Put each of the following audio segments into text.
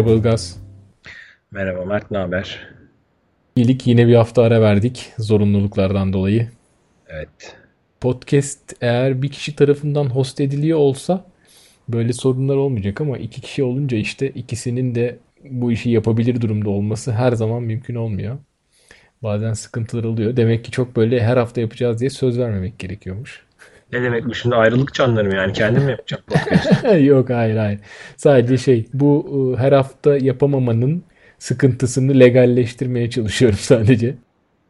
Merhaba Ilgaz. Merhaba Mert, ne haber? İyilik yine bir hafta ara verdik zorunluluklardan dolayı. Evet. Podcast eğer bir kişi tarafından host ediliyor olsa böyle sorunlar olmayacak ama iki kişi olunca işte ikisinin de bu işi yapabilir durumda olması her zaman mümkün olmuyor. Bazen sıkıntılar oluyor. Demek ki çok böyle her hafta yapacağız diye söz vermemek gerekiyormuş. Ne demek bu şimdi ayrılık canları mı yani kendim mi yapacağım podcast? Yok hayır hayır. Sadece şey bu e, her hafta yapamamanın sıkıntısını legalleştirmeye çalışıyorum sadece.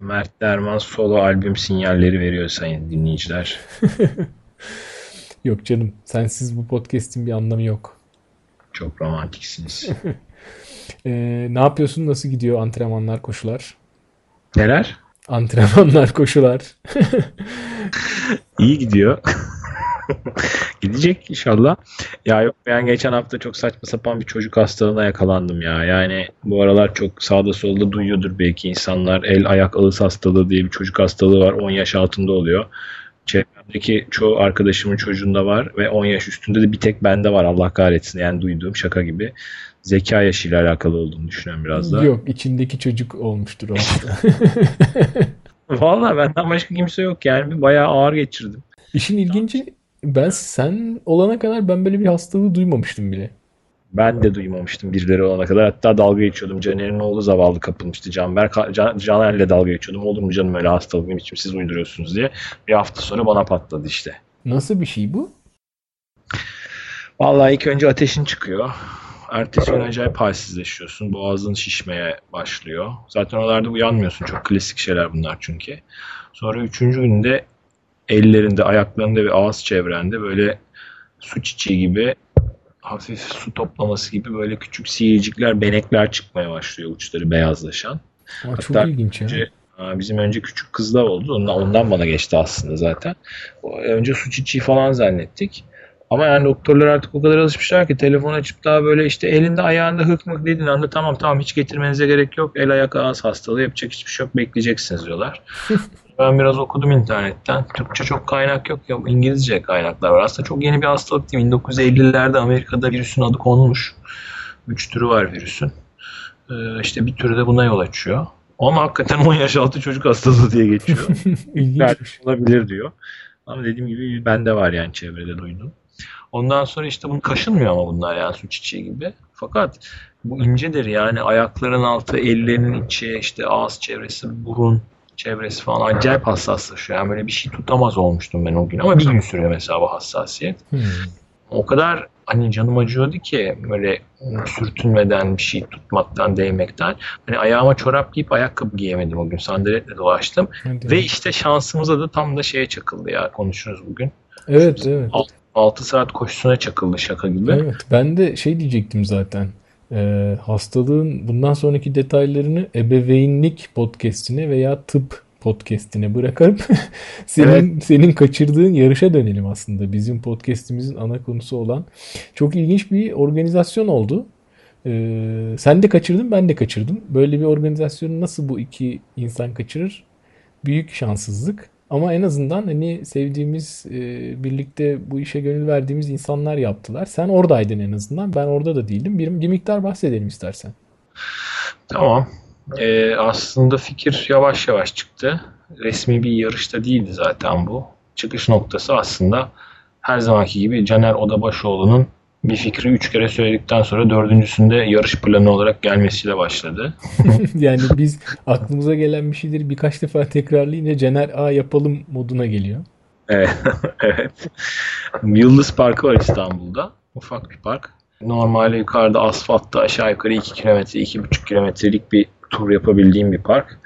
Mert Derman solo albüm sinyalleri veriyor sayın dinleyiciler. Yok canım sensiz bu podcast'in bir anlamı yok. Çok romantiksiniz. Ee, ne yapıyorsun? Nasıl gidiyor antrenmanlar, koşular? Neler? Antrenmanlar, koşular. İyi gidiyor. Gidecek inşallah. Ya yok ben geçen hafta çok saçma sapan bir çocuk hastalığına yakalandım ya. Yani bu aralar çok sağda solda duyuyordur belki insanlar. El ayak ağız hastalığı diye bir çocuk hastalığı var. 10 yaş altında oluyor. Çevremdeki çoğu arkadaşımın çocuğunda var ve 10 yaş üstünde de bir tek bende var Allah kahretsin. Yani duyduğum şaka gibi. Zeka yaşıyla alakalı olduğunu düşünüyorum biraz da. Yok içindeki çocuk olmuştur o. Valla benden başka kimse yok yani. Bayağı ağır geçirdim. İşin ilginci ben sen olana kadar ben böyle bir hastalığı duymamıştım bile. Ben de duymamıştım birileri olana kadar. Hatta dalga geçiyordum. Caner'in oğlu zavallı kapılmıştı. Canber, Can, Caner'le dalga geçiyordum. Olur mu canım öyle hastalık ne biçim siz uyduruyorsunuz diye. Bir hafta sonra bana patladı işte. Nasıl bir şey bu? Vallahi ilk önce ateşin çıkıyor. Ertesi gün acayip halsizleşiyorsun. Boğazın şişmeye başlıyor. Zaten oralarda uyanmıyorsun. Çok klasik şeyler bunlar çünkü. Sonra üçüncü günde ellerinde, ayaklarında ve ağız çevrende böyle su çiçeği gibi hafif su toplaması gibi böyle küçük sihircikler, benekler çıkmaya başlıyor uçları beyazlaşan. Aa, çok Hatta ilginç ya. Önce, bizim önce küçük kızlar oldu. Ondan, ondan bana geçti aslında zaten. Önce su çiçeği falan zannettik. Ama yani doktorlar artık o kadar alışmışlar ki telefon açıp daha böyle işte elinde ayağında hık mık dediğin anda tamam tamam hiç getirmenize gerek yok. El ayak ağız hastalığı yapacak hiçbir şey yok bekleyeceksiniz diyorlar. ben biraz okudum internetten. Türkçe çok kaynak yok ya İngilizce kaynaklar var. Aslında çok yeni bir hastalık değil. 1950'lerde Amerika'da virüsün adı konmuş. Üç türü var virüsün. Ee, işte bir türü de buna yol açıyor. Ama hakikaten 10 yaş altı çocuk hastalığı diye geçiyor. İlginç. olabilir diyor. Ama dediğim gibi bende var yani çevrede duydum. Ondan sonra işte bunu kaşınmıyor ama bunlar yani su çiçeği gibi. Fakat bu incedir yani ayakların altı, ellerinin içi, işte ağız çevresi, burun çevresi falan acayip hassaslaşıyor. Yani böyle bir şey tutamaz olmuştum ben o gün ama bir gün sürüyor mesela bu hassasiyet. Hmm. O kadar hani canım acıyordu ki böyle sürtünmeden bir şey tutmaktan, değmekten. Hani ayağıma çorap giyip ayakkabı giyemedim o gün. Sandaletle dolaştım. Hadi. Ve işte şansımıza da tam da şeye çakıldı ya konuşuruz bugün. Evet, evet. 6 saat koşusuna çakıldı şaka gibi. Evet ben de şey diyecektim zaten. Ee, hastalığın bundan sonraki detaylarını ebeveynlik podcastine veya tıp podcastine bırakıp senin evet. senin kaçırdığın yarışa dönelim aslında. Bizim podcast'imizin ana konusu olan çok ilginç bir organizasyon oldu. Ee, sen de kaçırdın, ben de kaçırdım. Böyle bir organizasyonu nasıl bu iki insan kaçırır? Büyük şanssızlık. Ama en azından hani sevdiğimiz, e, birlikte bu işe gönül verdiğimiz insanlar yaptılar. Sen oradaydın en azından. Ben orada da değildim. Bir, bir miktar bahsedelim istersen. Tamam. Ee, aslında fikir yavaş yavaş çıktı. Resmi bir yarışta değildi zaten bu. Çıkış noktası aslında her zamanki gibi Caner Odabaşoğlu'nun bir fikri üç kere söyledikten sonra dördüncüsünde yarış planı olarak gelmesiyle başladı. yani biz aklımıza gelen bir şeyleri birkaç defa tekrarlayınca Cener A yapalım moduna geliyor. Evet. evet. Yıldız Parkı var İstanbul'da. Ufak bir park. Normalde yukarıda asfaltta aşağı yukarı 2 kilometre, 2,5 kilometrelik bir tur yapabildiğim bir park.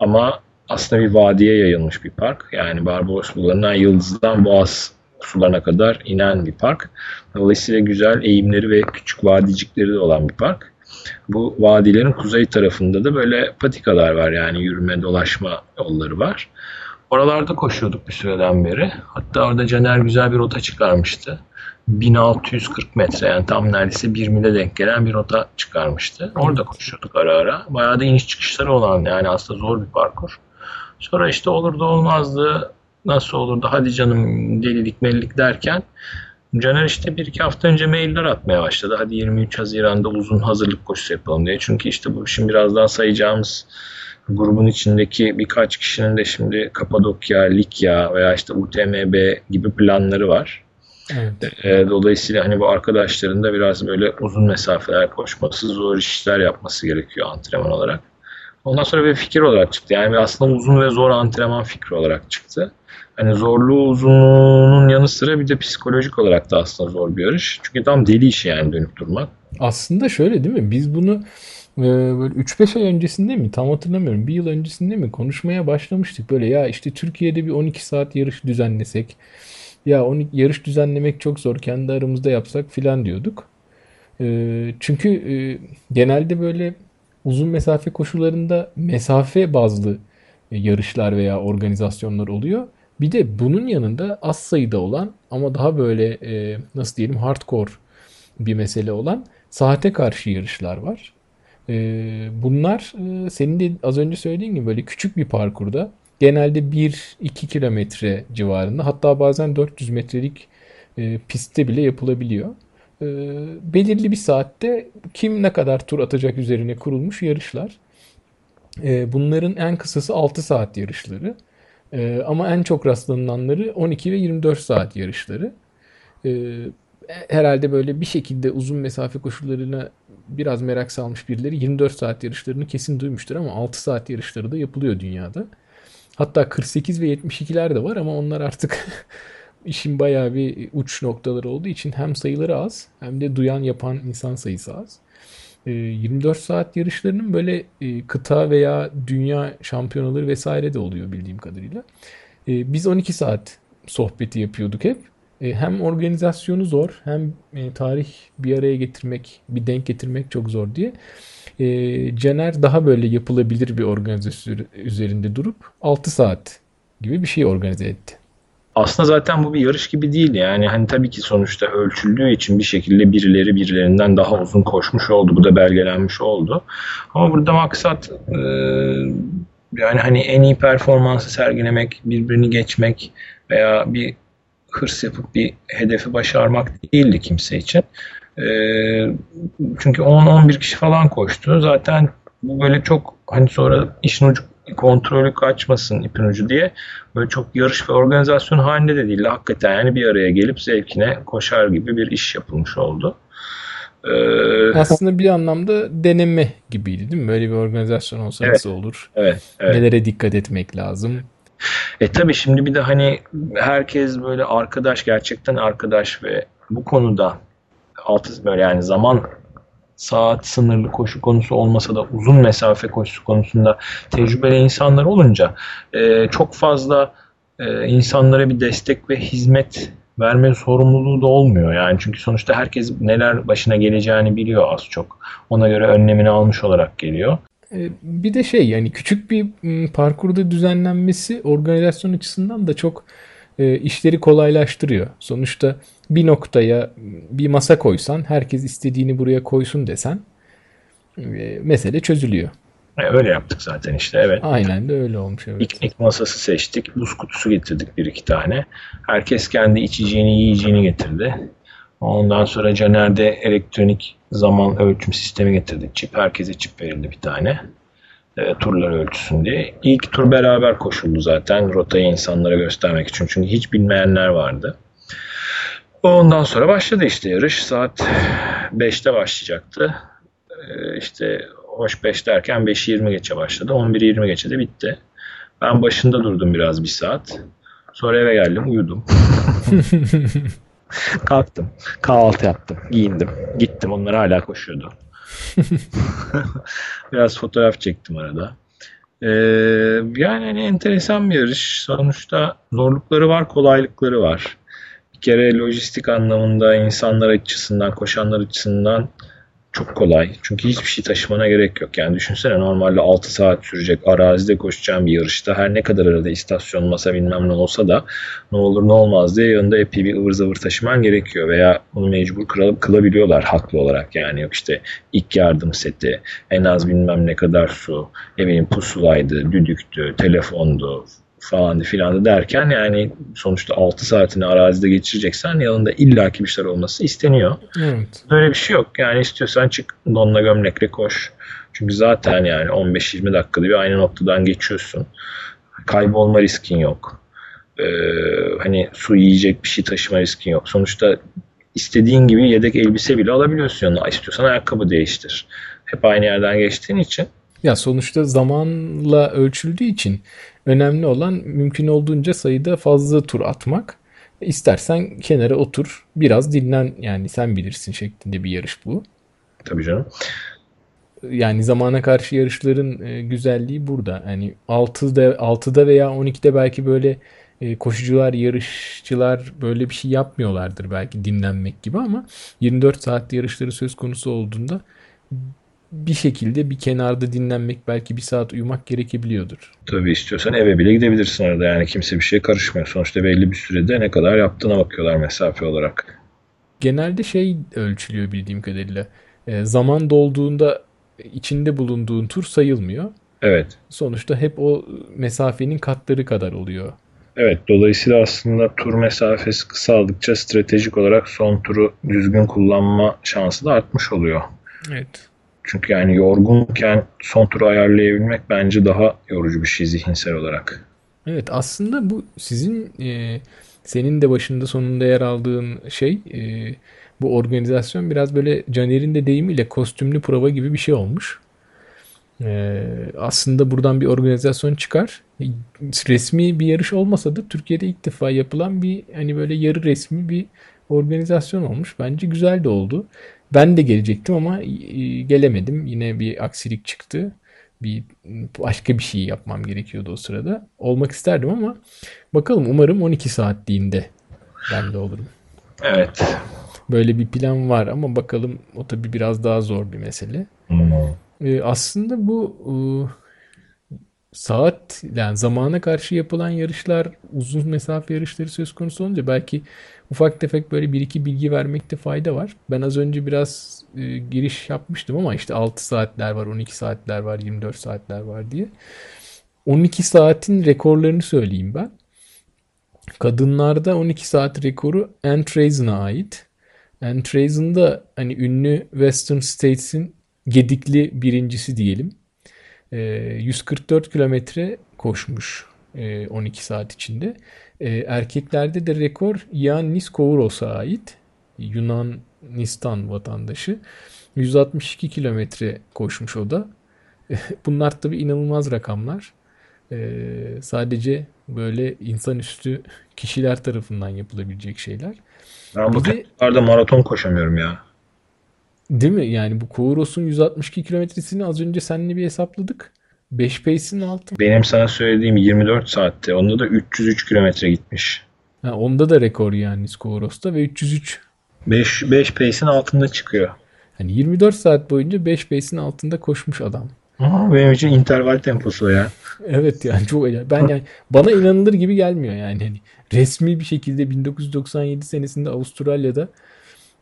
Ama aslında bir vadiye yayılmış bir park. Yani Barbaros Bulvarı'ndan Yıldız'dan Boğaz sularına kadar inen bir park. Dolayısıyla güzel eğimleri ve küçük vadicikleri de olan bir park. Bu vadilerin kuzey tarafında da böyle patikalar var yani yürüme dolaşma yolları var. Oralarda koşuyorduk bir süreden beri. Hatta orada Caner güzel bir rota çıkarmıştı. 1640 metre yani tam neredeyse 1 mile denk gelen bir rota çıkarmıştı. Orada koşuyorduk ara ara. Bayağı da iniş çıkışları olan yani aslında zor bir parkur. Sonra işte olurdu olmazdı nasıl olurdu hadi canım delilik melilik derken Caner işte bir iki hafta önce mailler atmaya başladı. Hadi 23 Haziran'da uzun hazırlık koşusu yapalım diye. Çünkü işte bu şimdi biraz daha sayacağımız grubun içindeki birkaç kişinin de şimdi Kapadokya, Likya veya işte UTMB gibi planları var. Evet. E, dolayısıyla hani bu arkadaşların da biraz böyle uzun mesafeler koşması, zor işler yapması gerekiyor antrenman olarak. Ondan sonra bir fikir olarak çıktı. Yani aslında uzun ve zor antrenman fikri olarak çıktı. Hani zorluğu uzunluğunun yanı sıra bir de psikolojik olarak da aslında zor bir yarış. Çünkü tam deli işi yani dönüp durmak. Aslında şöyle değil mi? Biz bunu e, böyle 3-5 ay öncesinde mi tam hatırlamıyorum. Bir yıl öncesinde mi konuşmaya başlamıştık. Böyle ya işte Türkiye'de bir 12 saat yarış düzenlesek. Ya 12 yarış düzenlemek çok zor. Kendi aramızda yapsak filan diyorduk. E, çünkü e, genelde böyle uzun mesafe koşularında mesafe bazlı yarışlar veya organizasyonlar oluyor. Bir de bunun yanında az sayıda olan ama daha böyle e, nasıl diyelim hardcore bir mesele olan saate karşı yarışlar var. E, bunlar e, senin de az önce söylediğin gibi böyle küçük bir parkurda genelde 1-2 kilometre civarında hatta bazen 400 metrelik e, pistte bile yapılabiliyor. E, belirli bir saatte kim ne kadar tur atacak üzerine kurulmuş yarışlar. E, bunların en kısası 6 saat yarışları. Ee, ama en çok rastlanılanları 12 ve 24 saat yarışları. Ee, herhalde böyle bir şekilde uzun mesafe koşullarına biraz merak salmış birileri 24 saat yarışlarını kesin duymuştur ama 6 saat yarışları da yapılıyor dünyada. Hatta 48 ve 72'ler de var ama onlar artık işin bayağı bir uç noktaları olduğu için hem sayıları az hem de duyan yapan insan sayısı az. 24 ee, saat yarışlarının böyle e, kıta veya dünya şampiyonaları vesaire de oluyor bildiğim kadarıyla. Ee, biz 12 saat sohbeti yapıyorduk hep. Ee, hem organizasyonu zor hem e, tarih bir araya getirmek, bir denk getirmek çok zor diye. Cener daha böyle yapılabilir bir organizasyon üzerinde durup 6 saat gibi bir şey organize etti aslında zaten bu bir yarış gibi değil yani. Hani tabii ki sonuçta ölçüldüğü için bir şekilde birileri birilerinden daha uzun koşmuş oldu. Bu da belgelenmiş oldu. Ama burada maksat e, yani hani en iyi performansı sergilemek birbirini geçmek veya bir hırs yapıp bir hedefi başarmak değildi kimse için. E, çünkü 10-11 kişi falan koştu. Zaten bu böyle çok hani sonra işin ucu kontrolü kaçmasın ipin ucu diye böyle çok yarış ve organizasyon halinde de değil. Hakikaten yani bir araya gelip zevkine koşar gibi bir iş yapılmış oldu. Ee, Aslında bir anlamda deneme gibiydi değil mi? Böyle bir organizasyon olsa evet, nasıl olur? Evet, evet. Nelere dikkat etmek lazım? E tabi şimdi bir de hani herkes böyle arkadaş gerçekten arkadaş ve bu konuda altı böyle yani zaman saat sınırlı koşu konusu olmasa da uzun mesafe koşu konusunda tecrübeli insanlar olunca e, çok fazla e, insanlara bir destek ve hizmet verme sorumluluğu da olmuyor. Yani çünkü sonuçta herkes neler başına geleceğini biliyor az çok. Ona göre önlemini almış olarak geliyor. E, bir de şey yani küçük bir parkurda düzenlenmesi organizasyon açısından da çok e, işleri kolaylaştırıyor. Sonuçta bir noktaya bir masa koysan, herkes istediğini buraya koysun desen e, mesele çözülüyor. E, öyle yaptık zaten işte evet. Aynen de öyle olmuş evet. Piknik masası seçtik. Buz kutusu getirdik bir iki tane. Herkes kendi içeceğini yiyeceğini getirdi. Ondan sonra Caner'de elektronik zaman ölçüm sistemi getirdik. Çip herkese çip verildi bir tane e, turlar ölçüsün diye. İlk tur beraber koşuldu zaten rotayı insanlara göstermek için. Çünkü hiç bilmeyenler vardı. Ondan sonra başladı işte yarış. Saat 5'te başlayacaktı. E, işte hoş 5 derken 5.20 geçe başladı. 11.20 geçe de bitti. Ben başında durdum biraz bir saat. Sonra eve geldim uyudum. Kalktım. Kahvaltı yaptım. Giyindim. Gittim. Onlar hala koşuyordu. Biraz fotoğraf çektim arada. Ee, yani hani enteresan bir yarış. Sonuçta zorlukları var, kolaylıkları var. Kere lojistik anlamında insanlar açısından, koşanlar açısından çok kolay. Çünkü hiçbir şey taşımana gerek yok. Yani düşünsene normalde 6 saat sürecek arazide koşacağım bir yarışta her ne kadar arada istasyon masa bilmem ne olsa da ne olur ne olmaz diye yanında epey bir ıvır zıvır taşıman gerekiyor veya bunu mecbur kılalıp kılabiliyorlar haklı olarak yani yok işte ilk yardım seti en az bilmem ne kadar su ne bileyim pusulaydı, düdüktü, telefondu falan filan derken yani sonuçta 6 saatini arazide geçireceksen yanında illaki bir şeyler olması isteniyor. Evet. Böyle bir şey yok. Yani istiyorsan çık donla gömlekle koş. Çünkü zaten yani 15-20 dakikada bir aynı noktadan geçiyorsun. Kaybolma riskin yok. Ee, hani su yiyecek bir şey taşıma riskin yok. Sonuçta istediğin gibi yedek elbise bile alabiliyorsun yanına. İstiyorsan ayakkabı değiştir. Hep aynı yerden geçtiğin için. Ya sonuçta zamanla ölçüldüğü için önemli olan mümkün olduğunca sayıda fazla tur atmak. İstersen kenara otur, biraz dinlen yani sen bilirsin şeklinde bir yarış bu. Tabii canım. Yani zamana karşı yarışların e, güzelliği burada. Yani 6'da 6'da veya 12'de belki böyle e, koşucular, yarışçılar böyle bir şey yapmıyorlardır belki dinlenmek gibi ama 24 saat yarışları söz konusu olduğunda bir şekilde bir kenarda dinlenmek belki bir saat uyumak gerekebiliyordur. Tabii istiyorsan eve bile gidebilirsin arada yani kimse bir şeye karışmıyor. Sonuçta belli bir sürede ne kadar yaptığına bakıyorlar mesafe olarak. Genelde şey ölçülüyor bildiğim kadarıyla. E, zaman dolduğunda içinde bulunduğun tur sayılmıyor. Evet. Sonuçta hep o mesafenin katları kadar oluyor. Evet dolayısıyla aslında tur mesafesi kısaldıkça stratejik olarak son turu düzgün kullanma şansı da artmış oluyor. Evet. Çünkü yani yorgunken son turu ayarlayabilmek bence daha yorucu bir şey zihinsel olarak. Evet aslında bu sizin e, senin de başında sonunda yer aldığın şey e, bu organizasyon biraz böyle Caner'in de deyimiyle kostümlü prova gibi bir şey olmuş. E, aslında buradan bir organizasyon çıkar. Resmi bir yarış olmasa da Türkiye'de ilk defa yapılan bir hani böyle yarı resmi bir organizasyon olmuş. Bence güzel de oldu. Ben de gelecektim ama e, gelemedim. Yine bir aksilik çıktı. Bir başka bir şey yapmam gerekiyordu o sırada. Olmak isterdim ama bakalım umarım 12 saatliğinde ben de olurum. Evet. Böyle bir plan var ama bakalım o tabii biraz daha zor bir mesele. Hmm. Ee, aslında bu e, saat yani zamana karşı yapılan yarışlar uzun mesafe yarışları söz konusu olunca belki ufak tefek böyle bir iki bilgi vermekte fayda var. Ben az önce biraz e, giriş yapmıştım ama işte 6 saatler var, 12 saatler var, 24 saatler var diye. 12 saatin rekorlarını söyleyeyim ben. Kadınlarda 12 saat rekoru Anne ait. Anne hani ünlü Western States'in gedikli birincisi diyelim. 144 kilometre koşmuş 12 saat içinde. Erkeklerde de rekor Yannis Kouros'a ait. Yunanistan vatandaşı. 162 kilometre koşmuş o da. Bunlar tabii inanılmaz rakamlar. Sadece böyle insanüstü kişiler tarafından yapılabilecek şeyler. Ben bu de, maraton koşamıyorum ya. Değil mi? Yani bu Kouros'un 162 kilometresini az önce seninle bir hesapladık. 5 pace'in altı. Benim sana söylediğim 24 saatte. Onda da 303 kilometre gitmiş. Ha, onda da rekor yani Kouros'ta ve 303. 5, 5 pace'in altında çıkıyor. Hani 24 saat boyunca 5 pace'in altında koşmuş adam. Aha, benim için interval temposu ya. Evet yani çok acayip. Ben yani bana inanılır gibi gelmiyor yani. Hani resmi bir şekilde 1997 senesinde Avustralya'da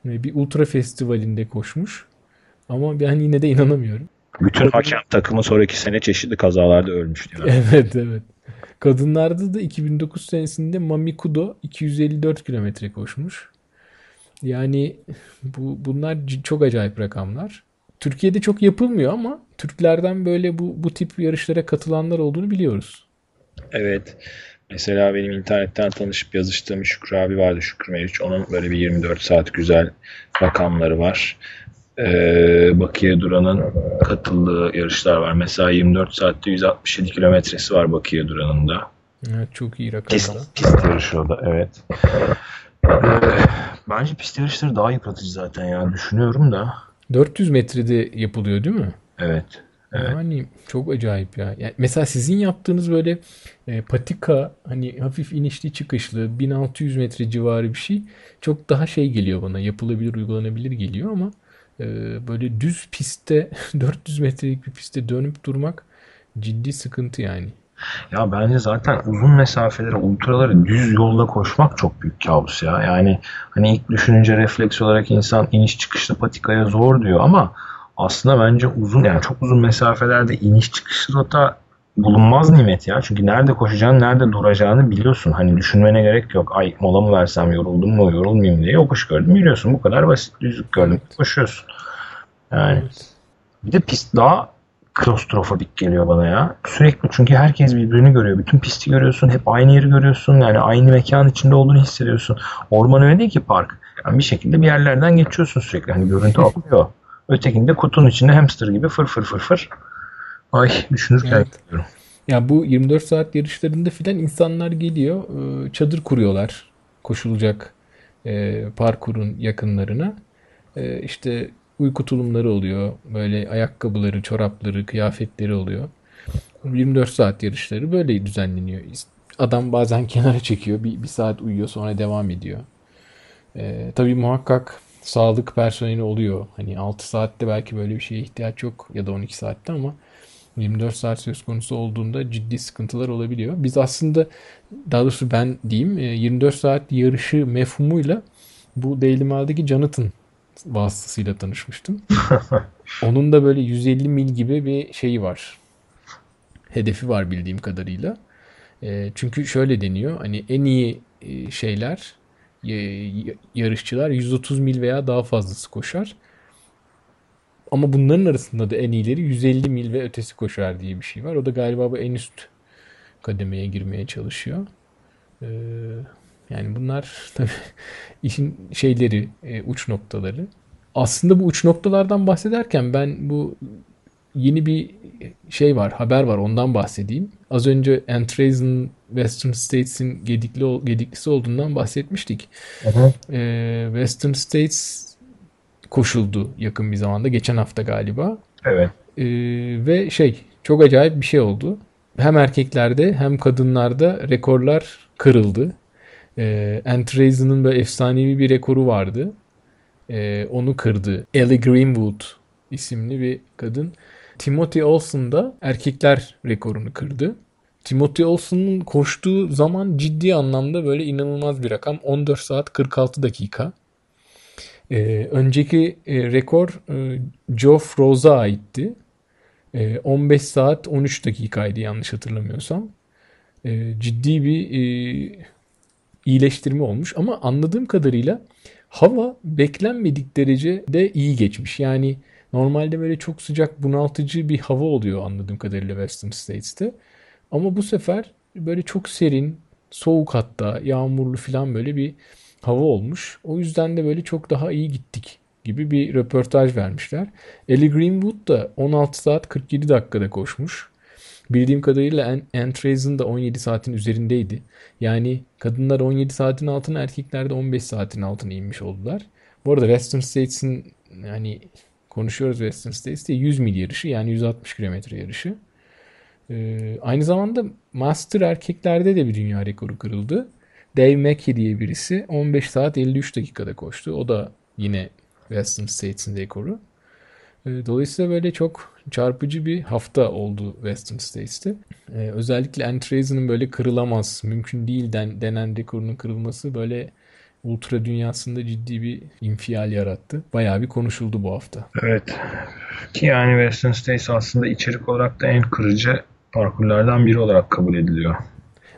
bir ultra festivalinde koşmuş. Ama ben yine de inanamıyorum. Bütün hakem takımı sonraki sene çeşitli kazalarda ölmüş. Yani. Evet evet. Kadınlarda da 2009 senesinde Mami Kudo 254 kilometre koşmuş. Yani bu bunlar çok acayip rakamlar. Türkiye'de çok yapılmıyor ama Türklerden böyle bu bu tip yarışlara katılanlar olduğunu biliyoruz. Evet. Mesela benim internetten tanışıp yazıştığım Şükrü abi vardı Şükrü Meriç. Onun böyle bir 24 saat güzel rakamları var. Ee, Bakiye Duran'ın katıldığı yarışlar var. Mesela 24 saatte 167 kilometresi var Bakiye Duran'ın da. Evet çok iyi rakamlar. Pist, pist yarışı o da evet. Ee, bence pist yarışları daha yıpratıcı zaten ya düşünüyorum da. 400 metrede yapılıyor değil mi? Evet. Evet. Yani çok acayip ya. Yani mesela sizin yaptığınız böyle e, patika hani hafif inişli çıkışlı 1600 metre civarı bir şey çok daha şey geliyor bana. Yapılabilir, uygulanabilir geliyor ama e, böyle düz pistte 400 metrelik bir pistte dönüp durmak ciddi sıkıntı yani. Ya bence zaten uzun mesafeleri, ultraları düz yolda koşmak çok büyük kabus ya. Yani hani ilk düşününce refleks olarak insan iniş çıkışlı patikaya zor diyor ama aslında bence uzun yani çok uzun mesafelerde iniş çıkış rota bulunmaz nimet ya. Çünkü nerede koşacağını, nerede duracağını biliyorsun. Hani düşünmene gerek yok. Ay mola mı versem, yoruldum mu, yorulmayayım diye yokuş gördüm, yürüyorsun. Bu kadar basit. Düzlük gördüm, koşuyorsun. Yani bir de pist daha klostrofobik geliyor bana ya. Sürekli çünkü herkes birbirini görüyor. Bütün pisti görüyorsun. Hep aynı yeri görüyorsun. Yani aynı mekan içinde olduğunu hissediyorsun. Orman öyle değil ki park. Yani bir şekilde bir yerlerden geçiyorsun sürekli. Hani görüntü akıyor. Ötekinde kutunun içinde hamster gibi fır fır fır fır. Ay düşünürken evet. Ya bu 24 saat yarışlarında filan insanlar geliyor. E, çadır kuruyorlar. Koşulacak e, parkurun yakınlarına. E, işte uyku tulumları oluyor. Böyle ayakkabıları, çorapları, kıyafetleri oluyor. 24 saat yarışları böyle düzenleniyor. Adam bazen kenara çekiyor. Bir, bir saat uyuyor sonra devam ediyor. Tabii muhakkak sağlık personeli oluyor. Hani 6 saatte belki böyle bir şeye ihtiyaç yok ya da 12 saatte ama 24 saat söz konusu olduğunda ciddi sıkıntılar olabiliyor. Biz aslında daha doğrusu ben diyeyim 24 saat yarışı mefhumuyla bu Daily Mail'deki Jonathan vasıtasıyla tanışmıştım. Onun da böyle 150 mil gibi bir şeyi var. Hedefi var bildiğim kadarıyla. E, çünkü şöyle deniyor. Hani en iyi e, şeyler yarışçılar 130 mil veya daha fazlası koşar. Ama bunların arasında da en iyileri 150 mil ve ötesi koşar diye bir şey var. O da galiba bu en üst kademeye girmeye çalışıyor. Ee, yani bunlar tabii işin şeyleri, e, uç noktaları. Aslında bu uç noktalardan bahsederken ben bu yeni bir şey var, haber var ondan bahsedeyim. Az önce Antrazen Western States'in gedikli, gediklisi olduğundan bahsetmiştik. Ee, Western States koşuldu yakın bir zamanda. Geçen hafta galiba. Evet. Ee, ve şey çok acayip bir şey oldu. Hem erkeklerde hem kadınlarda rekorlar kırıldı. Ee, Antrazen'ın böyle efsanevi bir rekoru vardı. Ee, onu kırdı. Ellie Greenwood isimli bir kadın. Timothy Olsen da erkekler rekorunu kırdı. Timothy Olsen'ın koştuğu zaman ciddi anlamda böyle inanılmaz bir rakam. 14 saat 46 dakika. Ee, önceki e, rekor e, Geoff Rose'a aitti. E, 15 saat 13 dakikaydı yanlış hatırlamıyorsam. E, ciddi bir e, iyileştirme olmuş ama anladığım kadarıyla hava beklenmedik derecede iyi geçmiş. Yani normalde böyle çok sıcak bunaltıcı bir hava oluyor anladığım kadarıyla Western States'te. Ama bu sefer böyle çok serin, soğuk hatta yağmurlu falan böyle bir hava olmuş. O yüzden de böyle çok daha iyi gittik gibi bir röportaj vermişler. Ellie Greenwood da 16 saat 47 dakikada koşmuş. Bildiğim kadarıyla Antrazen da 17 saatin üzerindeydi. Yani kadınlar 17 saatin altına erkekler de 15 saatin altına inmiş oldular. Bu arada Western States'in yani konuşuyoruz Western States'te 100 mil yarışı yani 160 kilometre yarışı. Ee, aynı zamanda Master erkeklerde de bir dünya rekoru kırıldı. Dave Mackey diye birisi 15 saat 53 dakikada koştu. O da yine Western States'in rekoru. Ee, dolayısıyla böyle çok çarpıcı bir hafta oldu Western States'te. Ee, özellikle Antrazen'ın böyle kırılamaz, mümkün değil den, denen rekorunun kırılması böyle ultra dünyasında ciddi bir infial yarattı. Bayağı bir konuşuldu bu hafta. Evet. Ki yani Western States aslında içerik olarak da en kırıcı parkurlardan biri olarak kabul ediliyor.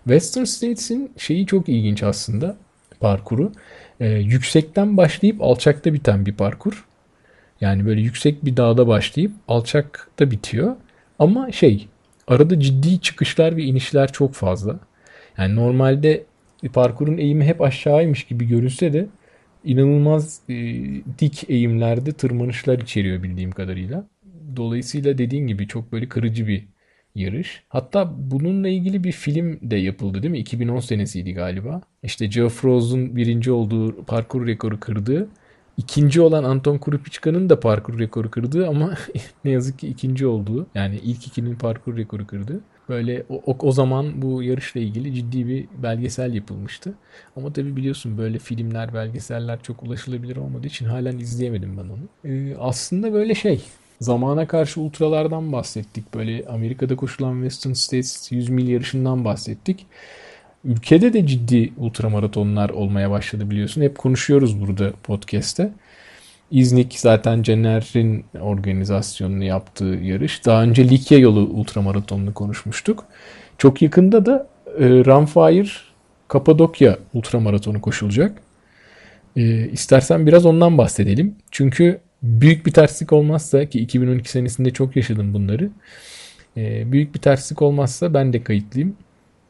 Western States'in şeyi çok ilginç aslında parkuru. Ee, yüksekten başlayıp alçakta biten bir parkur. Yani böyle yüksek bir dağda başlayıp alçakta bitiyor. Ama şey arada ciddi çıkışlar ve inişler çok fazla. Yani normalde parkurun eğimi hep aşağıymış gibi görünse de inanılmaz e, dik eğimlerde tırmanışlar içeriyor bildiğim kadarıyla. Dolayısıyla dediğin gibi çok böyle kırıcı bir yarış. Hatta bununla ilgili bir film de yapıldı değil mi? 2010 senesiydi galiba. İşte Geoff Rose'un birinci olduğu parkur rekoru kırdığı. İkinci olan Anton Kurupichka'nın da parkur rekoru kırdığı ama ne yazık ki ikinci olduğu. Yani ilk ikinin parkur rekoru kırdı. Böyle o, o, zaman bu yarışla ilgili ciddi bir belgesel yapılmıştı. Ama tabi biliyorsun böyle filmler, belgeseller çok ulaşılabilir olmadığı için halen izleyemedim ben onu. Ee, aslında böyle şey zamana karşı ultralardan bahsettik. Böyle Amerika'da koşulan Western States 100 mil yarışından bahsettik. Ülkede de ciddi ultramaratonlar olmaya başladı biliyorsun. Hep konuşuyoruz burada podcast'te. İznik zaten Cener'in organizasyonunu yaptığı yarış. Daha önce Likya yolu ultramaratonunu konuşmuştuk. Çok yakında da e, Runfire Kapadokya ultramaratonu koşulacak. E, istersen biraz ondan bahsedelim. Çünkü büyük bir terslik olmazsa ki 2012 senesinde çok yaşadım bunları. E, büyük bir terslik olmazsa ben de kayıtlıyım.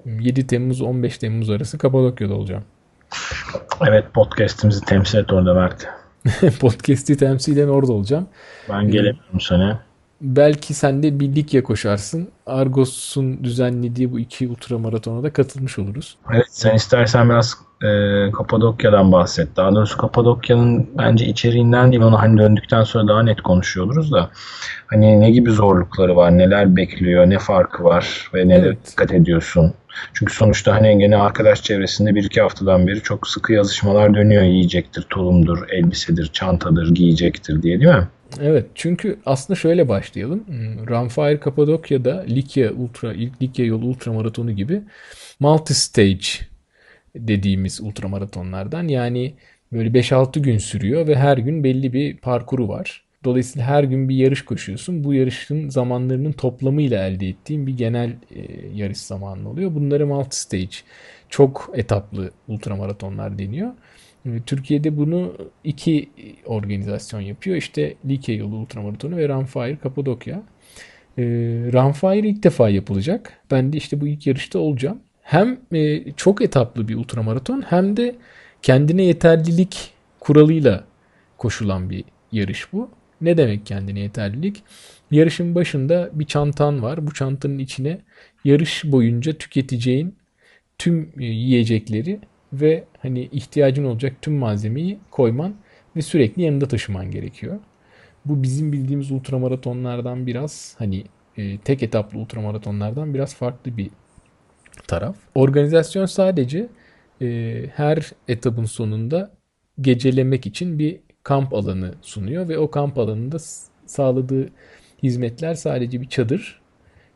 7 Temmuz 15 Temmuz arası Kapadokya'da olacağım. Evet podcast'imizi temsil et orada Mert. Podcast'i temsilen orada olacağım. Ben gelemiyorum sana. Belki sen de bir Likya koşarsın. Argos'un düzenlediği bu iki ultramaratona da katılmış oluruz. Evet sen istersen biraz e, Kapadokya'dan bahset. Daha doğrusu Kapadokya'nın bence içeriğinden değil onu hani döndükten sonra daha net konuşuyor oluruz da hani ne gibi zorlukları var, neler bekliyor, ne farkı var ve nelere evet. dikkat ediyorsun. Çünkü sonuçta hani gene arkadaş çevresinde bir iki haftadan beri çok sıkı yazışmalar dönüyor. Yiyecektir, tulumdur, elbisedir, çantadır, giyecektir diye değil mi? Evet çünkü aslında şöyle başlayalım. Hmm, Runfire Kapadokya'da Likya Ultra, Likya yolu ultramaratonu gibi multi stage dediğimiz ultramaratonlardan. Yani böyle 5-6 gün sürüyor ve her gün belli bir parkuru var. Dolayısıyla her gün bir yarış koşuyorsun. Bu yarışın zamanlarının toplamıyla elde ettiğin bir genel e, yarış zamanı oluyor. Bunları multi stage, çok etaplı ultramaratonlar deniyor. E, Türkiye'de bunu iki organizasyon yapıyor. İşte Likya yolu ultramaratonu ve Runfire Kapadokya. E, Runfire ilk defa yapılacak. Ben de işte bu ilk yarışta olacağım. Hem e, çok etaplı bir ultramaraton hem de kendine yeterlilik kuralıyla koşulan bir yarış bu. Ne demek kendine yeterlilik? Yarışın başında bir çantan var. Bu çantanın içine yarış boyunca tüketeceğin tüm e, yiyecekleri ve hani ihtiyacın olacak tüm malzemeyi koyman ve sürekli yanında taşıman gerekiyor. Bu bizim bildiğimiz ultramaratonlardan biraz hani e, tek etaplı ultramaratonlardan biraz farklı bir taraf. Organizasyon sadece e, her etapın sonunda gecelemek için bir kamp alanı sunuyor ve o kamp alanında sağladığı hizmetler sadece bir çadır,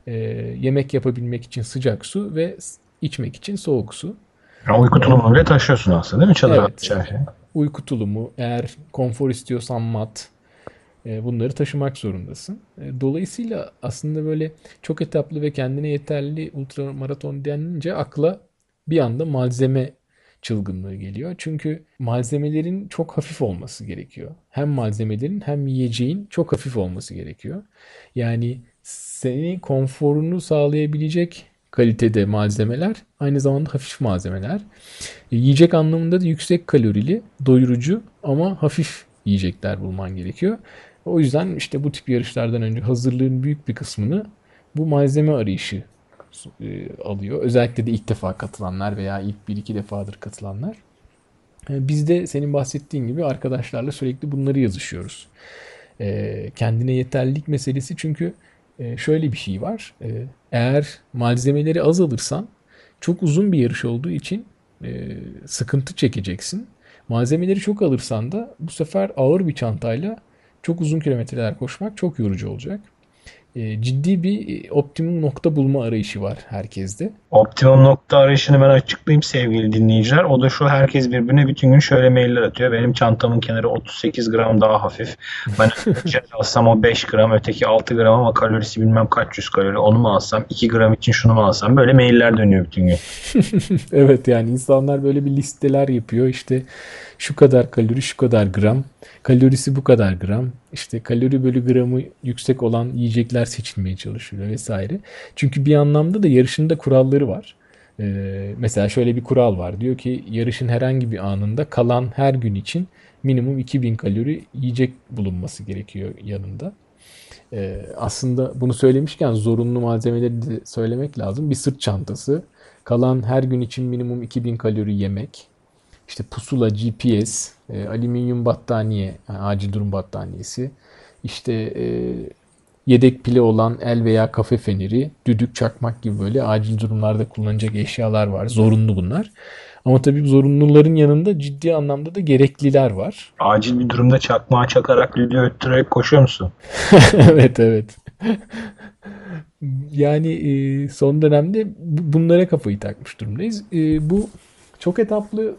e, yemek yapabilmek için sıcak su ve içmek için soğuk su. Ya uyku tulumunu bile taşıyorsun aslında değil mi çadır evet. Şey. Uyku tulumu, eğer konfor istiyorsan mat, e, bunları taşımak zorundasın. E, dolayısıyla aslında böyle çok etaplı ve kendine yeterli ultramaraton denince akla bir anda malzeme çılgınlığı geliyor. Çünkü malzemelerin çok hafif olması gerekiyor. Hem malzemelerin hem yiyeceğin çok hafif olması gerekiyor. Yani seni konforunu sağlayabilecek kalitede malzemeler aynı zamanda hafif malzemeler. E, yiyecek anlamında da yüksek kalorili, doyurucu ama hafif yiyecekler bulman gerekiyor. O yüzden işte bu tip yarışlardan önce hazırlığın büyük bir kısmını bu malzeme arayışı e, alıyor. Özellikle de ilk defa katılanlar veya ilk bir iki defadır katılanlar. E, biz de senin bahsettiğin gibi arkadaşlarla sürekli bunları yazışıyoruz. E, kendine yeterlilik meselesi çünkü şöyle bir şey var. Eğer malzemeleri az alırsan çok uzun bir yarış olduğu için sıkıntı çekeceksin. Malzemeleri çok alırsan da bu sefer ağır bir çantayla çok uzun kilometreler koşmak çok yorucu olacak. E, ciddi bir e, optimum nokta bulma arayışı var herkeste. Optimum nokta arayışını ben açıklayayım sevgili dinleyiciler. O da şu herkes birbirine bütün gün şöyle mailler atıyor. Benim çantamın kenarı 38 gram daha hafif. Ben şey alsam o 5 gram öteki 6 gram ama kalorisi bilmem kaç yüz kalori. Onu mu alsam 2 gram için şunu mu alsam böyle mailler dönüyor bütün gün. evet yani insanlar böyle bir listeler yapıyor işte şu kadar kalori şu kadar gram kalorisi bu kadar gram işte kalori bölü gramı yüksek olan yiyecekler seçilmeye çalışılıyor vesaire. Çünkü bir anlamda da yarışında kuralları var. Ee, mesela şöyle bir kural var. Diyor ki yarışın herhangi bir anında kalan her gün için minimum 2000 kalori yiyecek bulunması gerekiyor yanında. Ee, aslında bunu söylemişken zorunlu malzemeleri de söylemek lazım. Bir sırt çantası, kalan her gün için minimum 2000 kalori yemek, işte pusula, GPS, e, alüminyum battaniye, yani acil durum battaniyesi, işte e, yedek pili olan el veya kafe feneri, düdük, çakmak gibi böyle acil durumlarda kullanacak eşyalar var. Zorunlu bunlar. Ama tabii zorunluların yanında ciddi anlamda da gerekliler var. Acil bir durumda çakmağı çakarak düdüğü öttürerek koşuyor musun? evet evet. yani e, son dönemde bunlara kafayı takmış durumdayız. E, bu çok etaplı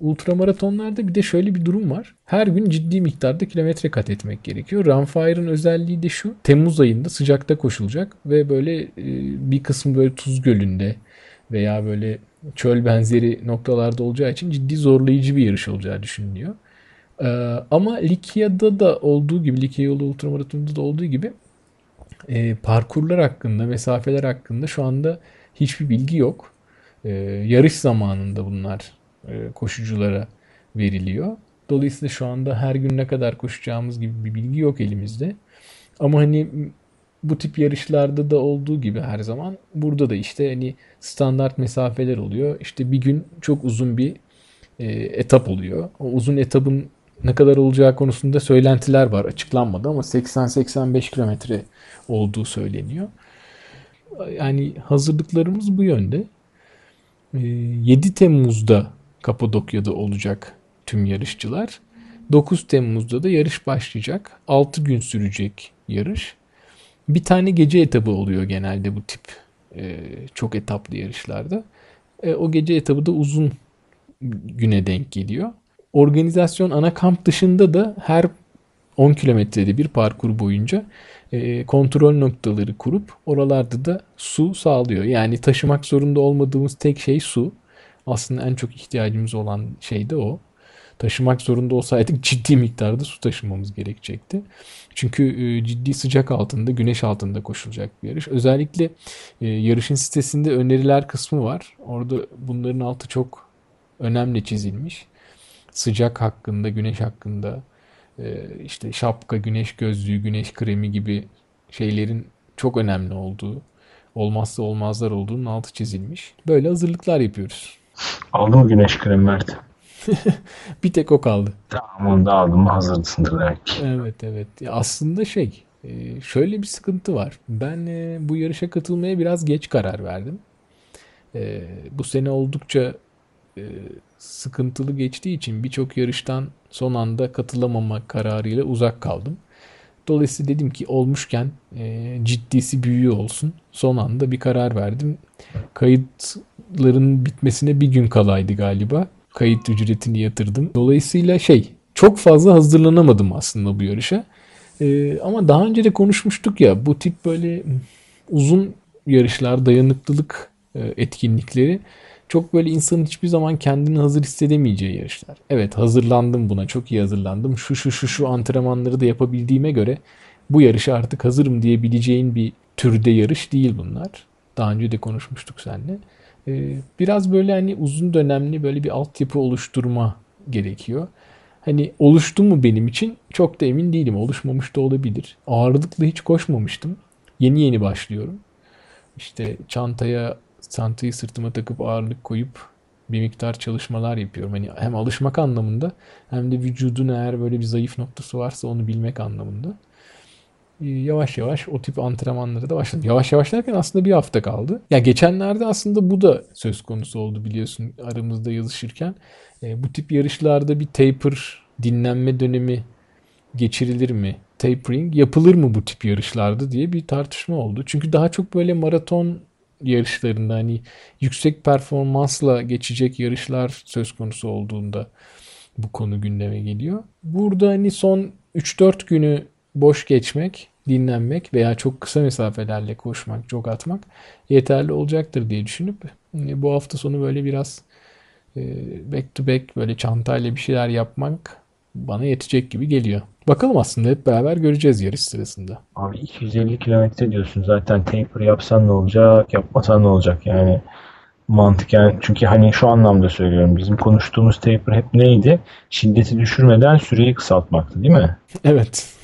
ultramaratonlarda bir de şöyle bir durum var. Her gün ciddi miktarda kilometre kat etmek gerekiyor. Runfire'ın özelliği de şu. Temmuz ayında sıcakta koşulacak ve böyle bir kısmı böyle Tuz Gölü'nde veya böyle çöl benzeri noktalarda olacağı için ciddi zorlayıcı bir yarış olacağı düşünülüyor. Ama Likya'da da olduğu gibi, Likya yolu ultramaratonunda da olduğu gibi parkurlar hakkında, mesafeler hakkında şu anda hiçbir bilgi yok. Yarış zamanında bunlar koşuculara veriliyor. Dolayısıyla şu anda her gün ne kadar koşacağımız gibi bir bilgi yok elimizde. Ama hani bu tip yarışlarda da olduğu gibi her zaman burada da işte hani standart mesafeler oluyor. İşte bir gün çok uzun bir e, etap oluyor. O uzun etapın ne kadar olacağı konusunda söylentiler var. Açıklanmadı ama 80-85 kilometre olduğu söyleniyor. Yani hazırlıklarımız bu yönde. 7 e, Temmuz'da Kapadokya'da olacak tüm yarışçılar. 9 Temmuz'da da yarış başlayacak. 6 gün sürecek yarış. Bir tane gece etabı oluyor genelde bu tip e, çok etaplı yarışlarda. E, o gece etabı da uzun güne denk geliyor. Organizasyon ana kamp dışında da her 10 kilometrede bir parkur boyunca e, kontrol noktaları kurup oralarda da su sağlıyor. Yani taşımak zorunda olmadığımız tek şey su. Aslında en çok ihtiyacımız olan şey de o. Taşımak zorunda olsaydık ciddi miktarda su taşımamız gerekecekti. Çünkü e, ciddi sıcak altında, güneş altında koşulacak bir yarış. Özellikle e, yarışın sitesinde öneriler kısmı var. Orada bunların altı çok önemli çizilmiş. Sıcak hakkında, güneş hakkında, e, işte şapka, güneş gözlüğü, güneş kremi gibi şeylerin çok önemli olduğu, olmazsa olmazlar olduğunun altı çizilmiş. Böyle hazırlıklar yapıyoruz. Aldın mı güneş kremi Mert? bir tek o kaldı. Tamam onu da aldım mı hazırdısındır demek Evet evet. Ya aslında şey e, şöyle bir sıkıntı var. Ben e, bu yarışa katılmaya biraz geç karar verdim. E, bu sene oldukça sıkıntılı geçtiği için birçok yarıştan son anda katılamama kararıyla uzak kaldım. Dolayısıyla dedim ki olmuşken e, ciddisi büyüğü olsun. Son anda bir karar verdim. Kayıtların bitmesine bir gün kalaydı galiba. Kayıt ücretini yatırdım. Dolayısıyla şey çok fazla hazırlanamadım aslında bu yarışa. E, ama daha önce de konuşmuştuk ya bu tip böyle uzun yarışlar, dayanıklılık e, etkinlikleri çok böyle insanın hiçbir zaman kendini hazır hissedemeyeceği yarışlar. Evet hazırlandım buna çok iyi hazırlandım. Şu şu şu şu antrenmanları da yapabildiğime göre bu yarışa artık hazırım diyebileceğin bir türde yarış değil bunlar. Daha önce de konuşmuştuk seninle. Ee, biraz böyle hani uzun dönemli böyle bir altyapı oluşturma gerekiyor. Hani oluştu mu benim için çok da emin değilim. Oluşmamış da olabilir. Ağırlıklı hiç koşmamıştım. Yeni yeni başlıyorum. İşte çantaya çantayı sırtıma takıp ağırlık koyup bir miktar çalışmalar yapıyorum. Hani hem alışmak anlamında hem de vücudun eğer böyle bir zayıf noktası varsa onu bilmek anlamında. Ee, yavaş yavaş o tip antrenmanlara da başladım. Yavaş yavaş derken aslında bir hafta kaldı. Ya geçenlerde aslında bu da söz konusu oldu biliyorsun aramızda yazışırken. E, bu tip yarışlarda bir taper dinlenme dönemi geçirilir mi? Tapering yapılır mı bu tip yarışlarda diye bir tartışma oldu. Çünkü daha çok böyle maraton yarışlarında hani yüksek performansla geçecek yarışlar söz konusu olduğunda bu konu gündeme geliyor. Burada hani son 3-4 günü boş geçmek, dinlenmek veya çok kısa mesafelerle koşmak, jog atmak yeterli olacaktır diye düşünüp e, bu hafta sonu böyle biraz e, back to back böyle çantayla bir şeyler yapmak bana yetecek gibi geliyor. Bakalım aslında hep beraber göreceğiz yarış sırasında. Abi 250 kilometre diyorsun zaten taper yapsan ne olacak yapmasan ne olacak yani mantıken çünkü hani şu anlamda söylüyorum bizim konuştuğumuz taper hep neydi? Şiddeti düşürmeden süreyi kısaltmaktı değil mi? Evet.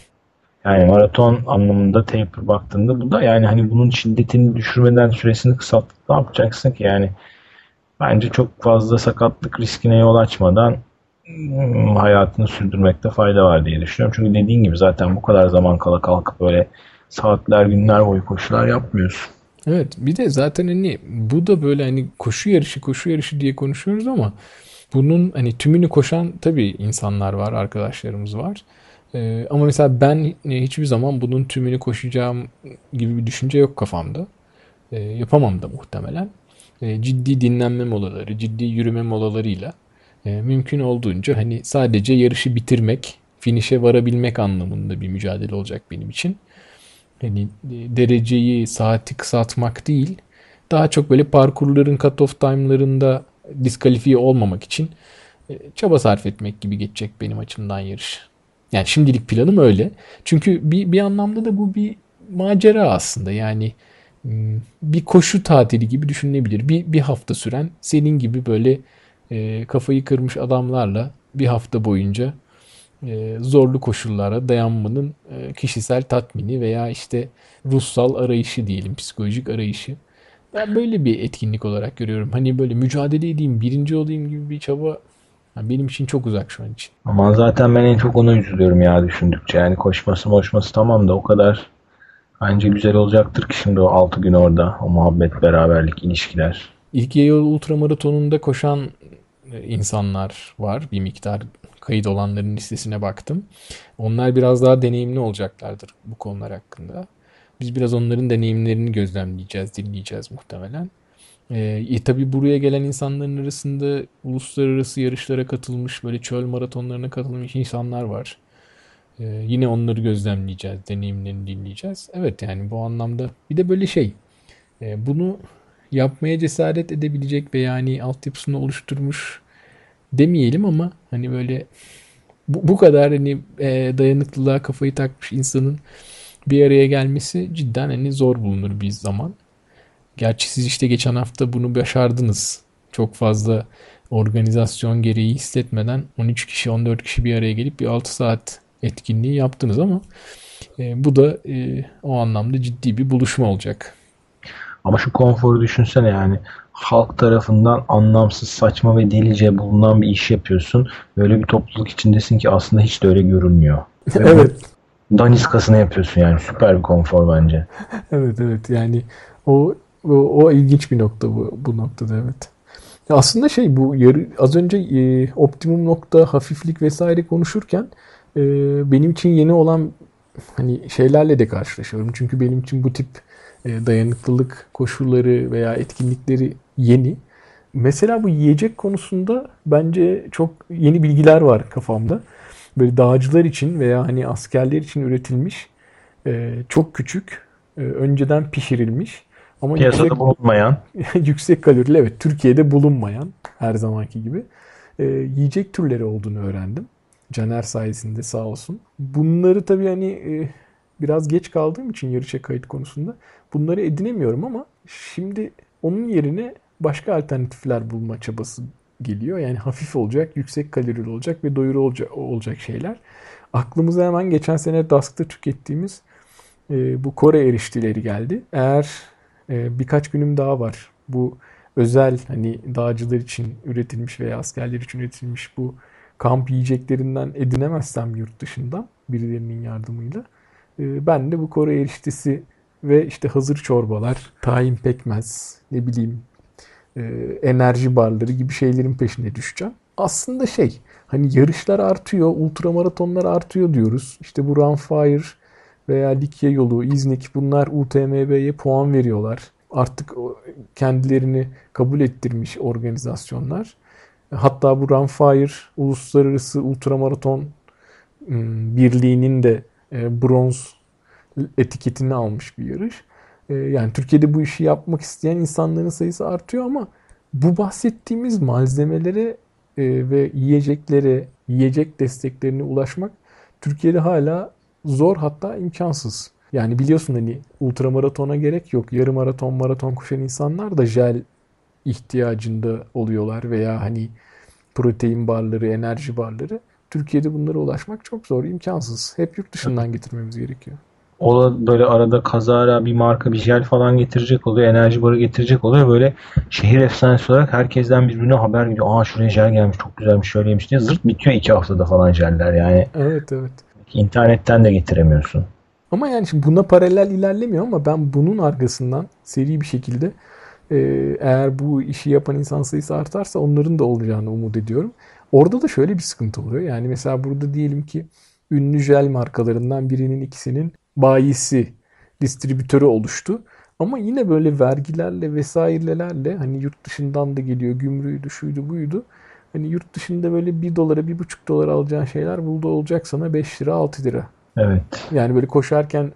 Yani maraton anlamında taper baktığında bu da yani hani bunun şiddetini düşürmeden süresini kısaltıp ne yapacaksın ki yani bence çok fazla sakatlık riskine yol açmadan Hmm, hayatını sürdürmekte fayda var diye düşünüyorum. Çünkü dediğin gibi zaten bu kadar zaman kala kalkıp böyle saatler günler boyu koşular yapmıyorsun. Evet bir de zaten hani bu da böyle hani koşu yarışı koşu yarışı diye konuşuyoruz ama bunun hani tümünü koşan tabii insanlar var arkadaşlarımız var. Ee, ama mesela ben hiçbir zaman bunun tümünü koşacağım gibi bir düşünce yok kafamda. Ee, yapamam da muhtemelen. Ee, ciddi dinlenme molaları, ciddi yürüme molalarıyla E, mümkün olduğunca hani sadece yarışı bitirmek, finişe varabilmek anlamında bir mücadele olacak benim için. Hani e, dereceyi, saati kısaltmak değil, daha çok böyle parkurların cut-off time'larında diskalifiye olmamak için e, çaba sarf etmek gibi geçecek benim açımdan yarış. Yani şimdilik planım öyle. Çünkü bir, bir anlamda da bu bir macera aslında. Yani bir koşu tatili gibi düşünülebilir. Bir, bir hafta süren senin gibi böyle e, kafayı kırmış adamlarla bir hafta boyunca e, zorlu koşullara dayanmanın e, kişisel tatmini veya işte ruhsal arayışı diyelim, psikolojik arayışı. Ben böyle bir etkinlik olarak görüyorum. Hani böyle mücadele edeyim, birinci olayım gibi bir çaba benim için çok uzak şu an için. Ama zaten ben en çok ona üzülüyorum ya düşündükçe. Yani koşması moşması tamam da o kadar bence güzel olacaktır ki şimdi o 6 gün orada. O muhabbet, beraberlik, ilişkiler. İlk Yale ultramaratonunda koşan insanlar var. Bir miktar kayıt olanların listesine baktım. Onlar biraz daha deneyimli olacaklardır bu konular hakkında. Biz biraz onların deneyimlerini gözlemleyeceğiz, dinleyeceğiz muhtemelen. Ee, e, tabi buraya gelen insanların arasında uluslararası yarışlara katılmış, böyle çöl maratonlarına katılmış insanlar var. Ee, yine onları gözlemleyeceğiz, deneyimlerini dinleyeceğiz. Evet yani bu anlamda bir de böyle şey, e, bunu yapmaya cesaret edebilecek ve yani altyapısını oluşturmuş demeyelim ama hani böyle bu, bu kadar hani e, dayanıklılığa kafayı takmış insanın bir araya gelmesi cidden hani zor bulunur bir zaman. Gerçi siz işte geçen hafta bunu başardınız. Çok fazla organizasyon gereği hissetmeden 13 kişi 14 kişi bir araya gelip bir 6 saat etkinliği yaptınız ama e, bu da e, o anlamda ciddi bir buluşma olacak. Ama şu konforu düşünsene yani halk tarafından anlamsız, saçma ve delice bulunan bir iş yapıyorsun. Böyle bir topluluk içindesin ki aslında hiç de öyle görünmüyor. evet. Daniskasını yapıyorsun yani süper bir konfor bence. evet evet yani o o, o ilginç bir nokta bu, bu noktada evet. Aslında şey bu yarı, az önce e, optimum nokta, hafiflik vesaire konuşurken e, benim için yeni olan hani şeylerle de karşılaşıyorum. Çünkü benim için bu tip e, dayanıklılık koşulları veya etkinlikleri yeni. Mesela bu yiyecek konusunda bence çok yeni bilgiler var kafamda. Böyle dağcılar için veya hani askerler için üretilmiş e, çok küçük, e, önceden pişirilmiş ama Piyasada yüksek, bulunmayan. yüksek kalorili evet Türkiye'de bulunmayan her zamanki gibi e, yiyecek türleri olduğunu öğrendim. Caner sayesinde sağ olsun. Bunları tabii hani e, biraz geç kaldığım için yarışa kayıt konusunda bunları edinemiyorum ama şimdi onun yerine başka alternatifler bulma çabası geliyor. Yani hafif olacak, yüksek kalorili olacak ve doyuru olacak, olacak şeyler. Aklımıza hemen geçen sene Dusk'ta tükettiğimiz e, bu Kore eriştileri geldi. Eğer e, birkaç günüm daha var. Bu özel hani dağcılar için üretilmiş veya askerler için üretilmiş bu kamp yiyeceklerinden edinemezsem yurt dışından birilerinin yardımıyla e, ben de bu Kore eriştesi ve işte hazır çorbalar, tahin pekmez, ne bileyim e, enerji barları gibi şeylerin peşine düşeceğim. Aslında şey hani yarışlar artıyor, ultramaratonlar artıyor diyoruz. İşte bu Runfire veya Likya yolu, İznik bunlar UTMB'ye puan veriyorlar. Artık kendilerini kabul ettirmiş organizasyonlar. Hatta bu Runfire Uluslararası Ultramaraton Birliği'nin de e, bronz etiketini almış bir yarış. E, yani Türkiye'de bu işi yapmak isteyen insanların sayısı artıyor ama bu bahsettiğimiz malzemelere e, ve yiyeceklere, yiyecek desteklerine ulaşmak Türkiye'de hala zor hatta imkansız. Yani biliyorsun hani ultramaratona gerek yok. Yarım maraton, maraton koşan insanlar da jel ihtiyacında oluyorlar veya hani protein barları, enerji barları. Türkiye'de bunlara ulaşmak çok zor, imkansız. Hep yurt dışından getirmemiz gerekiyor. O da böyle arada kazara bir marka bir jel falan getirecek oluyor. Enerji barı getirecek oluyor. Böyle şehir efsanesi olarak herkesten birbirine haber gidiyor. Aa şuraya jel gelmiş çok güzelmiş şöyleymiş diye zırt bitiyor iki haftada falan jeller yani. Evet evet. İnternetten de getiremiyorsun. Ama yani şimdi buna paralel ilerlemiyor ama ben bunun arkasından seri bir şekilde e, eğer bu işi yapan insan sayısı artarsa onların da olacağını umut ediyorum. Orada da şöyle bir sıkıntı oluyor. Yani mesela burada diyelim ki ünlü jel markalarından birinin ikisinin bayisi, distribütörü oluştu. Ama yine böyle vergilerle vesairelerle hani yurt dışından da geliyor gümrüğüydü şuydu buydu. Hani yurt dışında böyle 1 dolara 1,5 dolara alacağın şeyler burada olacak sana 5 lira 6 lira. Evet. Yani böyle koşarken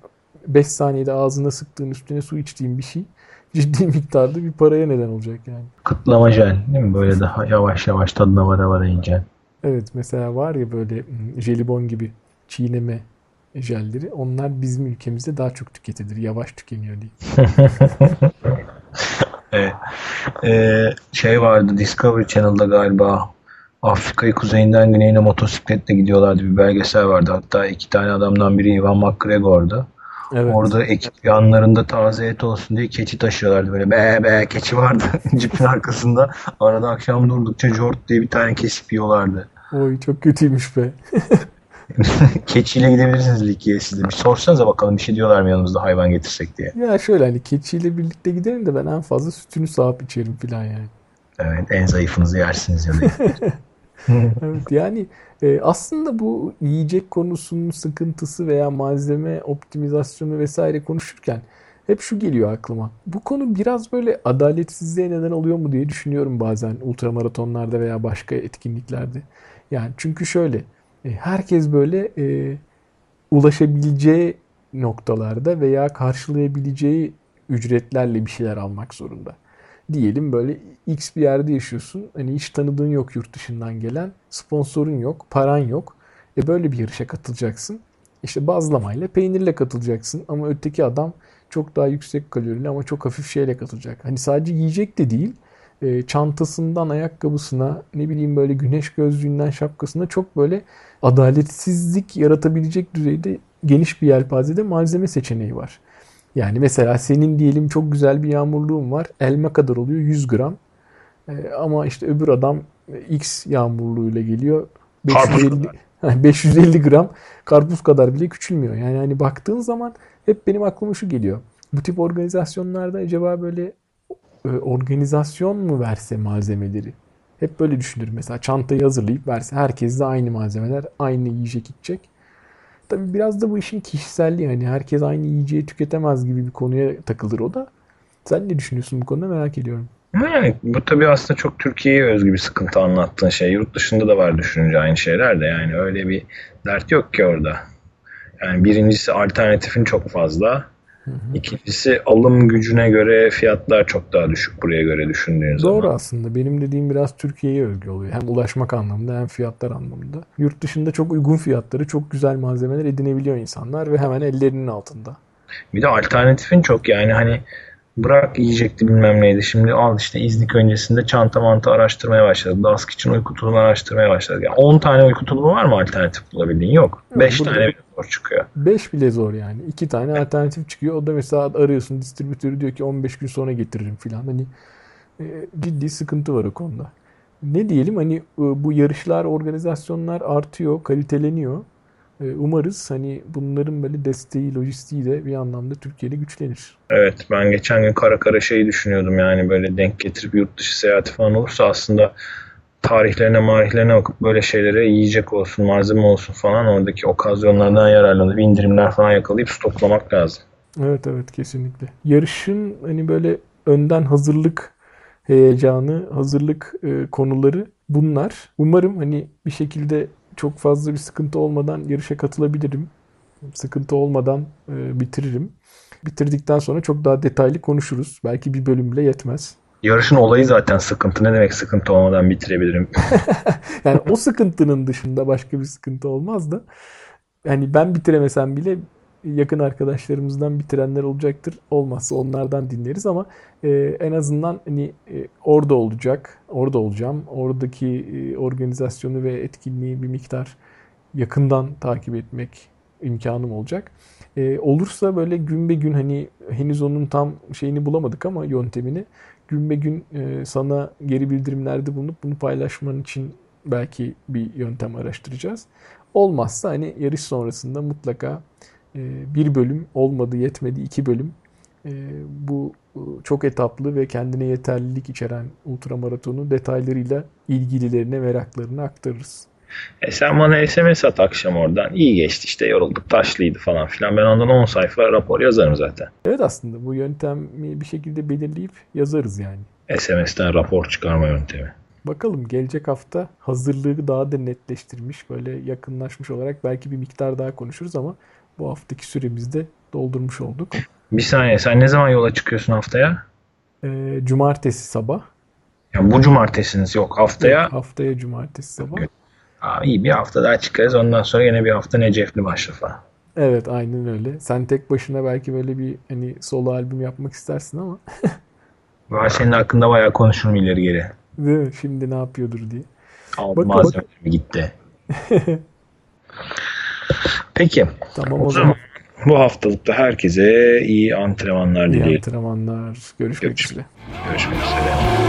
5 saniyede ağzına sıktığın üstüne su içtiğin bir şey ciddi miktarda bir paraya neden olacak yani. Kıtlama jel değil mi? Böyle daha yavaş yavaş tadına vara vara yiyeceksin. Evet mesela var ya böyle jelibon gibi çiğneme jelleri onlar bizim ülkemizde daha çok tüketilir. Yavaş tükeniyor diye. evet. Ee, şey vardı Discovery Channel'da galiba Afrika'yı kuzeyinden güneyine motosikletle gidiyorlardı. Bir belgesel vardı. Hatta iki tane adamdan biri Ivan McGregor'du. Evet. Orada ekip yanlarında taze et olsun diye keçi taşıyorlardı. Böyle be be keçi vardı cipin arkasında. Arada akşam durdukça jort diye bir tane kesip yiyorlardı. Oy çok kötüymüş be. Keçiyle gidebilirsiniz Likya'ya siz de. Bir sorsanıza bakalım bir şey diyorlar mı yanımızda hayvan getirsek diye. Ya şöyle hani keçiyle birlikte gidelim de ben en fazla sütünü sağıp içerim falan yani. Evet en zayıfınızı yersiniz ya da. evet yani e, aslında bu yiyecek konusunun sıkıntısı veya malzeme optimizasyonu vesaire konuşurken hep şu geliyor aklıma. Bu konu biraz böyle adaletsizliğe neden oluyor mu diye düşünüyorum bazen ultramaratonlarda veya başka etkinliklerde. Yani çünkü şöyle herkes böyle e, ulaşabileceği noktalarda veya karşılayabileceği ücretlerle bir şeyler almak zorunda. Diyelim böyle X bir yerde yaşıyorsun. Hani hiç tanıdığın yok yurt dışından gelen. Sponsorun yok, paran yok. E böyle bir yarışa katılacaksın. İşte bazlamayla, peynirle katılacaksın. Ama öteki adam çok daha yüksek kalorili ama çok hafif şeyle katılacak. Hani sadece yiyecek de değil. E, çantasından ayakkabısına ne bileyim böyle güneş gözlüğünden şapkasına çok böyle adaletsizlik yaratabilecek düzeyde geniş bir yelpazede malzeme seçeneği var. Yani mesela senin diyelim çok güzel bir yağmurluğun var. Elma kadar oluyor 100 gram. E, ama işte öbür adam X yağmurluğuyla geliyor. 550, 550 gram karpuz kadar bile küçülmüyor. Yani hani baktığın zaman hep benim aklıma şu geliyor. Bu tip organizasyonlarda acaba böyle organizasyon mu verse malzemeleri? Hep böyle düşünür. Mesela çantayı hazırlayıp verse. Herkes de aynı malzemeler, aynı yiyecek içecek. Tabii biraz da bu işin kişiselliği. Hani herkes aynı yiyeceği tüketemez gibi bir konuya takılır o da. Sen ne düşünüyorsun bu konuda merak ediyorum. Yani bu tabii aslında çok Türkiye'ye özgü bir sıkıntı anlattığın şey. Yurt dışında da var düşününce aynı şeyler de yani öyle bir dert yok ki orada. Yani birincisi alternatifin çok fazla. İkincisi alım gücüne göre fiyatlar çok daha düşük buraya göre düşündüğün zaman. Doğru aslında. Benim dediğim biraz Türkiye'ye övgü oluyor. Hem ulaşmak anlamında hem fiyatlar anlamında. Yurt dışında çok uygun fiyatları, çok güzel malzemeler edinebiliyor insanlar ve hemen ellerinin altında. Bir de alternatifin çok yani hani bırak yiyecekti bilmem neydi. Şimdi al işte İznik öncesinde çanta mantı araştırmaya başladı. Dask için uyku tulumu araştırmaya başladı. Yani 10 tane uyku tulumu var mı alternatif bulabildiğin? Yok. 5 evet, tane bile zor çıkıyor. 5 bile zor yani. 2 tane alternatif çıkıyor. O da mesela arıyorsun distribütörü diyor ki 15 gün sonra getiririm filan. Hani e, ciddi sıkıntı var o konuda. Ne diyelim hani e, bu yarışlar, organizasyonlar artıyor, kaliteleniyor. Ee, umarız hani bunların böyle desteği, lojistiği de bir anlamda Türkiye'de güçlenir. Evet ben geçen gün kara kara şeyi düşünüyordum yani böyle denk getirip yurt dışı seyahati falan olursa aslında tarihlerine marihlerine bakıp böyle şeylere yiyecek olsun, malzeme olsun falan oradaki okazyonlardan yararlanıp indirimler falan yakalayıp stoklamak lazım. Evet evet kesinlikle. Yarışın hani böyle önden hazırlık heyecanı, hazırlık e, konuları bunlar. Umarım hani bir şekilde çok fazla bir sıkıntı olmadan yarışa katılabilirim. Sıkıntı olmadan e, bitiririm. Bitirdikten sonra çok daha detaylı konuşuruz. Belki bir bölüm bile yetmez. Yarışın olayı zaten sıkıntı. Ne demek sıkıntı olmadan bitirebilirim? yani o sıkıntının dışında başka bir sıkıntı olmaz da. Yani ben bitiremesem bile yakın arkadaşlarımızdan bitirenler olacaktır. Olmazsa onlardan dinleriz ama e, en azından hani e, orada olacak, orada olacağım. Oradaki e, organizasyonu ve etkinliği bir miktar yakından takip etmek imkanım olacak. E, olursa böyle gün be gün hani henüz onun tam şeyini bulamadık ama yöntemini gün be gün e, sana geri bildirimlerde bulunup bunu paylaşman için belki bir yöntem araştıracağız. Olmazsa hani yarış sonrasında mutlaka bir bölüm olmadı yetmedi iki bölüm ee, bu e, çok etaplı ve kendine yeterlilik içeren ultramaratonu detaylarıyla ilgililerine meraklarını aktarırız. E sen bana SMS at akşam oradan. İyi geçti işte yorulduk taşlıydı falan filan. Ben ondan 10 sayfa rapor yazarım zaten. Evet aslında bu yöntemi bir şekilde belirleyip yazarız yani. SMS'ten rapor çıkarma yöntemi. Bakalım gelecek hafta hazırlığı daha da netleştirmiş, böyle yakınlaşmış olarak belki bir miktar daha konuşuruz ama bu haftaki süremizde doldurmuş olduk. Bir saniye sen ne zaman yola çıkıyorsun haftaya? Ee, cumartesi sabah. Yani bu cumartesiniz yok haftaya. Yok, haftaya cumartesi sabah. Aa, iyi bir hafta daha çıkarız ondan sonra yine bir hafta Necefli Maşraf'a. Evet aynen öyle. Sen tek başına belki böyle bir hani solo albüm yapmak istersin ama. Var senin hakkında bayağı konuşurum ileri geri. Değil mi? Şimdi ne yapıyordur diye. Aldı malzemelerimi gitti. Peki. Tamam o, o zaman. Bu haftalıkta herkese iyi antrenmanlar iyi dileyelim. antrenmanlar. Görüşmek Görüş üzere. Görüşmek üzere.